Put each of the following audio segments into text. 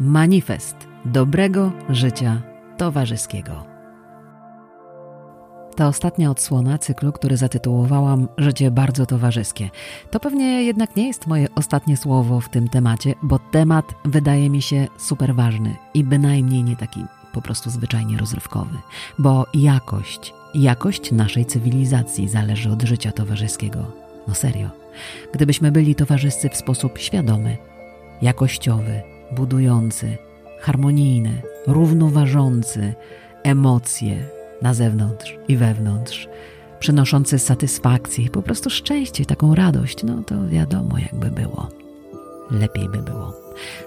manifest dobrego życia towarzyskiego. Ta ostatnia odsłona cyklu, który zatytułowałam Życie bardzo towarzyskie. To pewnie jednak nie jest moje ostatnie słowo w tym temacie, bo temat wydaje mi się super ważny i bynajmniej nie taki po prostu zwyczajnie rozrywkowy, bo jakość, jakość naszej cywilizacji zależy od życia towarzyskiego. No serio. Gdybyśmy byli towarzyscy w sposób świadomy, jakościowy, budujący, harmonijny, równoważący emocje na zewnątrz i wewnątrz, przynoszący satysfakcję i po prostu szczęście, taką radość, no to wiadomo, jakby było. Lepiej by było.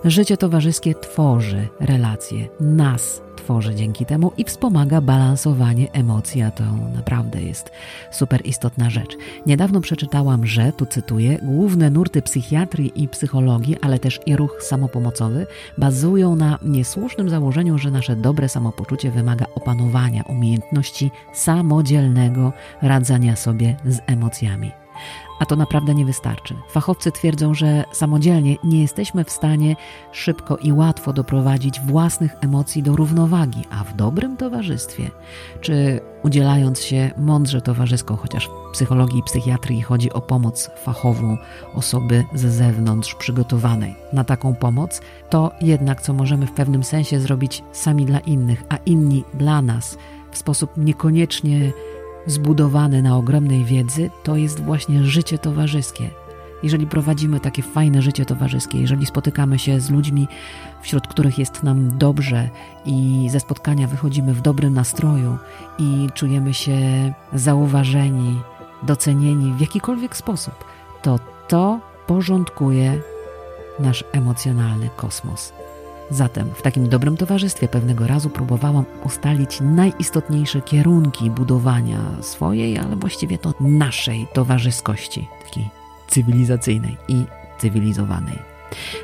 Życie towarzyskie tworzy relacje, nas tworzy dzięki temu i wspomaga balansowanie emocji, a to naprawdę jest super istotna rzecz. Niedawno przeczytałam, że, tu cytuję, główne nurty psychiatrii i psychologii, ale też i ruch samopomocowy bazują na niesłusznym założeniu, że nasze dobre samopoczucie wymaga opanowania umiejętności samodzielnego radzenia sobie z emocjami. A to naprawdę nie wystarczy. Fachowcy twierdzą, że samodzielnie nie jesteśmy w stanie szybko i łatwo doprowadzić własnych emocji do równowagi, a w dobrym towarzystwie, czy udzielając się mądrze towarzysko, chociaż w psychologii i psychiatrii chodzi o pomoc fachową osoby ze zewnątrz przygotowanej na taką pomoc, to jednak co możemy w pewnym sensie zrobić sami dla innych, a inni dla nas w sposób niekoniecznie zbudowany na ogromnej wiedzy, to jest właśnie życie towarzyskie. Jeżeli prowadzimy takie fajne życie towarzyskie, jeżeli spotykamy się z ludźmi, wśród których jest nam dobrze i ze spotkania wychodzimy w dobrym nastroju i czujemy się zauważeni, docenieni w jakikolwiek sposób, to to porządkuje nasz emocjonalny kosmos. Zatem w takim dobrym towarzystwie pewnego razu próbowałam ustalić najistotniejsze kierunki budowania swojej, ale właściwie to naszej towarzyskości, takiej cywilizacyjnej i cywilizowanej.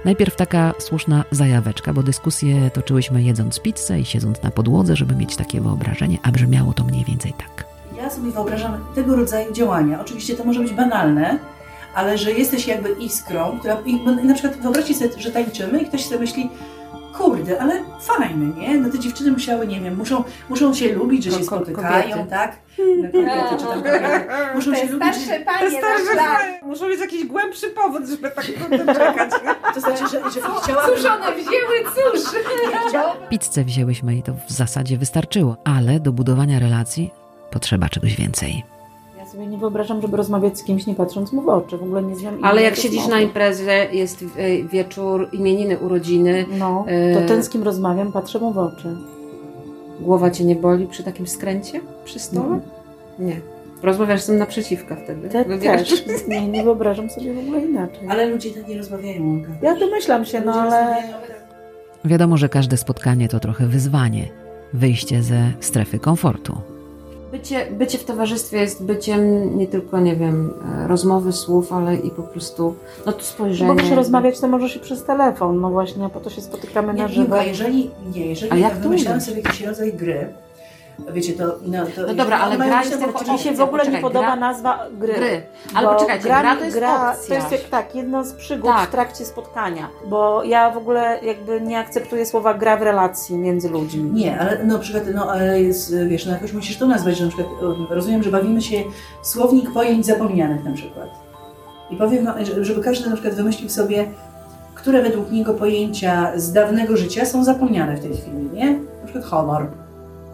Najpierw taka słuszna zajaweczka, bo dyskusje toczyłyśmy jedząc pizzę i siedząc na podłodze, żeby mieć takie wyobrażenie, a brzmiało to mniej więcej tak. Ja sobie wyobrażam tego rodzaju działania. Oczywiście to może być banalne, ale że jesteś jakby iskrą, która, na przykład wyobraźcie sobie, że tańczymy i ktoś sobie myśli, kurde, ale fajne, nie? No te dziewczyny musiały, nie wiem, muszą, muszą się lubić, że no, się spotykają, kobiety. tak? No, kobiety, czy tam kobiety. Muszą te się lubić. Że... Panie te starsze panie muszą mieć jakiś głębszy powód, żeby tak kurde czekać. To znaczy, że, że chciałabym... Cóż one wzięły, cóż! Pizzę wzięłyśmy i to w zasadzie wystarczyło, ale do budowania relacji potrzeba czegoś więcej sobie nie wyobrażam, żeby rozmawiać z kimś nie patrząc mu w oczy. W ogóle nie znam Ale jak siedzisz na imprezie, jest e, wieczór, imieniny, urodziny. No, to ten z kim rozmawiam, patrzę mu w oczy. Głowa cię nie boli przy takim skręcie przy stole? No. Nie. Rozmawiasz z tym naprzeciwka wtedy. Te, też. Nie, nie wyobrażam sobie w ogóle inaczej. Ale ludzie tak nie rozmawiają. Ja domyślam się, no ale... Wiadomo, że każde spotkanie to trochę wyzwanie. Wyjście ze strefy komfortu. Bycie, bycie w towarzystwie jest byciem nie tylko, nie wiem, e, rozmowy, słów, ale i po prostu, no to spojrzenie. Możesz rozmawiać, to możesz i przez telefon, no właśnie, po to się spotykamy nie, na żywo. a jeżeli, nie, jeżeli A jak wymyślałam sobie jakiś rodzaj gry, Wiecie, to, no, to no dobra, ale gra jest tylko Mi się w ogóle nie podoba gra, nazwa gry. Gry. Ale poczekajcie, gra, gra to jest gra, opcja. To jest tak, jedna z przygód tak. w trakcie spotkania. Bo ja w ogóle jakby nie akceptuję słowa gra w relacji między ludźmi. Nie, ale no, na przykład, no ale jest, wiesz, no jakoś musisz to nazwać, że na przykład rozumiem, że bawimy się słownik pojęć zapomnianych na przykład. I powiem, żeby każdy na przykład wymyślił sobie, które według niego pojęcia z dawnego życia są zapomniane w tej chwili, nie? Na przykład honor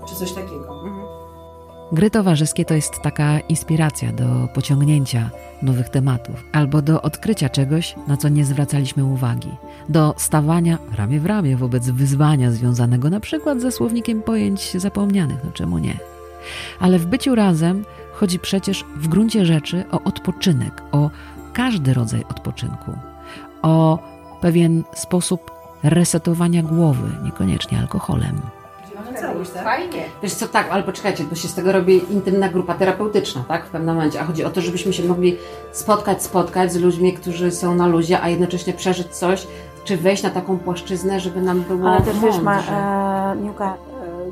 czy coś takiego. Mhm. Gry towarzyskie to jest taka inspiracja do pociągnięcia nowych tematów albo do odkrycia czegoś, na co nie zwracaliśmy uwagi, do stawania ramię w ramię wobec wyzwania związanego na przykład ze słownikiem pojęć zapomnianych, no czemu nie? Ale w byciu razem chodzi przecież w gruncie rzeczy o odpoczynek, o każdy rodzaj odpoczynku, o pewien sposób resetowania głowy, niekoniecznie alkoholem całość, tak? Fajnie. Wiesz co, tak, ale poczekajcie, bo się z tego robi intymna grupa terapeutyczna, tak? W pewnym momencie. A chodzi o to, żebyśmy się mogli spotkać, spotkać z ludźmi, którzy są na luzie, a jednocześnie przeżyć coś, czy wejść na taką płaszczyznę, żeby nam było Ale też wiesz, ma, e, Miłka,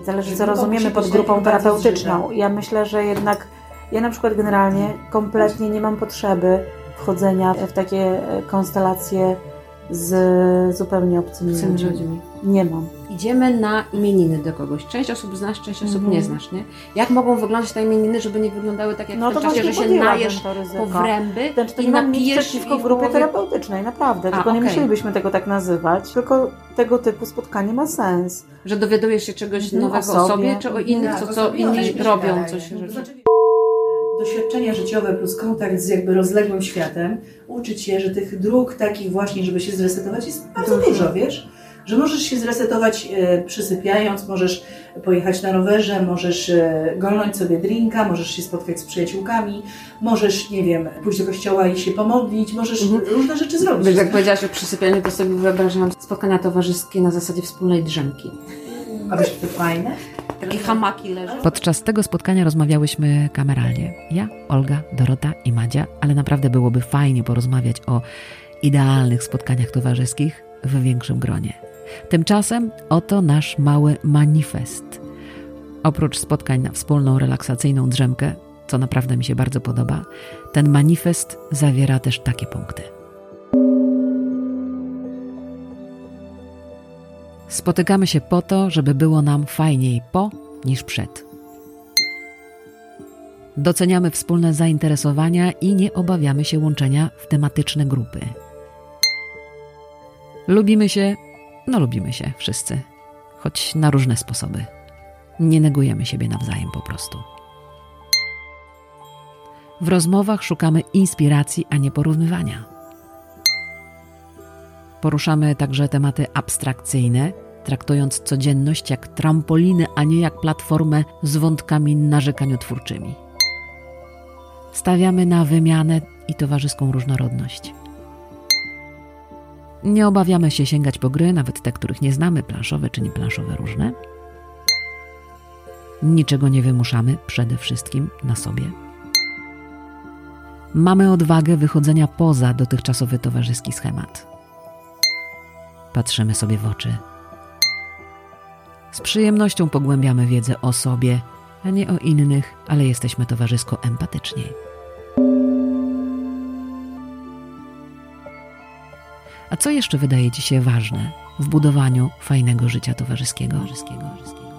e, zależy co rozumiemy pod grupą terapeutyczną. Ja myślę, że jednak ja na przykład generalnie kompletnie nie mam potrzeby wchodzenia w takie e, konstelacje z zupełnie obcymi ludźmi. ludźmi. Nie mam. Idziemy na imieniny do kogoś. Część osób znasz, część osób Mhm. nie znasz, nie? Jak mogą wyglądać te imieniny, żeby nie wyglądały tak jak No w to tym czasie, że się najesz to ryzyko. po wręby Znaczy, to i nie napijesz przeciwko i grupie terapeutycznej, naprawdę. A, tylko nie okej. musielibyśmy tego tak nazywać, tylko tego typu spotkanie ma sens. Że dowiadujesz się czegoś Mhm, nowego o sobie. sobie, czy o innych, Tak, co, co inni robią, coś. No, znaczy, Doświadczenia życiowe plus kontakt z jakby rozległym światem, uczyć się, że tych dróg takich właśnie, żeby się zresetować jest bardzo Dużo. dużo, wiesz? Że możesz się zresetować e, przysypiając, możesz pojechać na rowerze, możesz e, golnąć sobie drinka, możesz się spotkać z przyjaciółkami, możesz, nie wiem, pójść do kościoła i się pomodlić, możesz Mhm. różne rzeczy zrobić. Wiesz, jak powiedziałaś o przysypianiu, to sobie wyobrażam spotkania towarzyskie na zasadzie wspólnej drzemki. A wiesz, to fajne? Takie hamaki leżą. Podczas tego spotkania rozmawiałyśmy kameralnie. Ja, Olga, Dorota i Madzia, ale naprawdę byłoby fajnie porozmawiać o idealnych spotkaniach towarzyskich w większym gronie. Tymczasem oto nasz mały manifest. Oprócz spotkań na wspólną relaksacyjną drzemkę, co naprawdę mi się bardzo podoba, ten manifest zawiera też takie punkty. Spotykamy się po to, żeby było nam fajniej po niż przed. Doceniamy wspólne zainteresowania i nie obawiamy się łączenia w tematyczne grupy. Lubimy się, no lubimy się wszyscy, choć na różne sposoby. Nie negujemy siebie nawzajem po prostu. W rozmowach szukamy inspiracji, a nie porównywania. Poruszamy także tematy abstrakcyjne, traktując codzienność jak trampolinę, a nie jak platformę z wątkami narzekaniotwórczymi. Stawiamy na wymianę i towarzyską różnorodność. Nie obawiamy się sięgać po gry, nawet te, których nie znamy, planszowe czy nieplanszowe różne. Niczego nie wymuszamy, przede wszystkim na sobie. Mamy odwagę wychodzenia poza dotychczasowy towarzyski schemat. Patrzymy sobie w oczy. Z przyjemnością pogłębiamy wiedzę o sobie, a nie o innych, ale jesteśmy towarzysko empatyczni. A co jeszcze wydaje Ci się ważne w budowaniu fajnego życia towarzyskiego? towarzyskiego?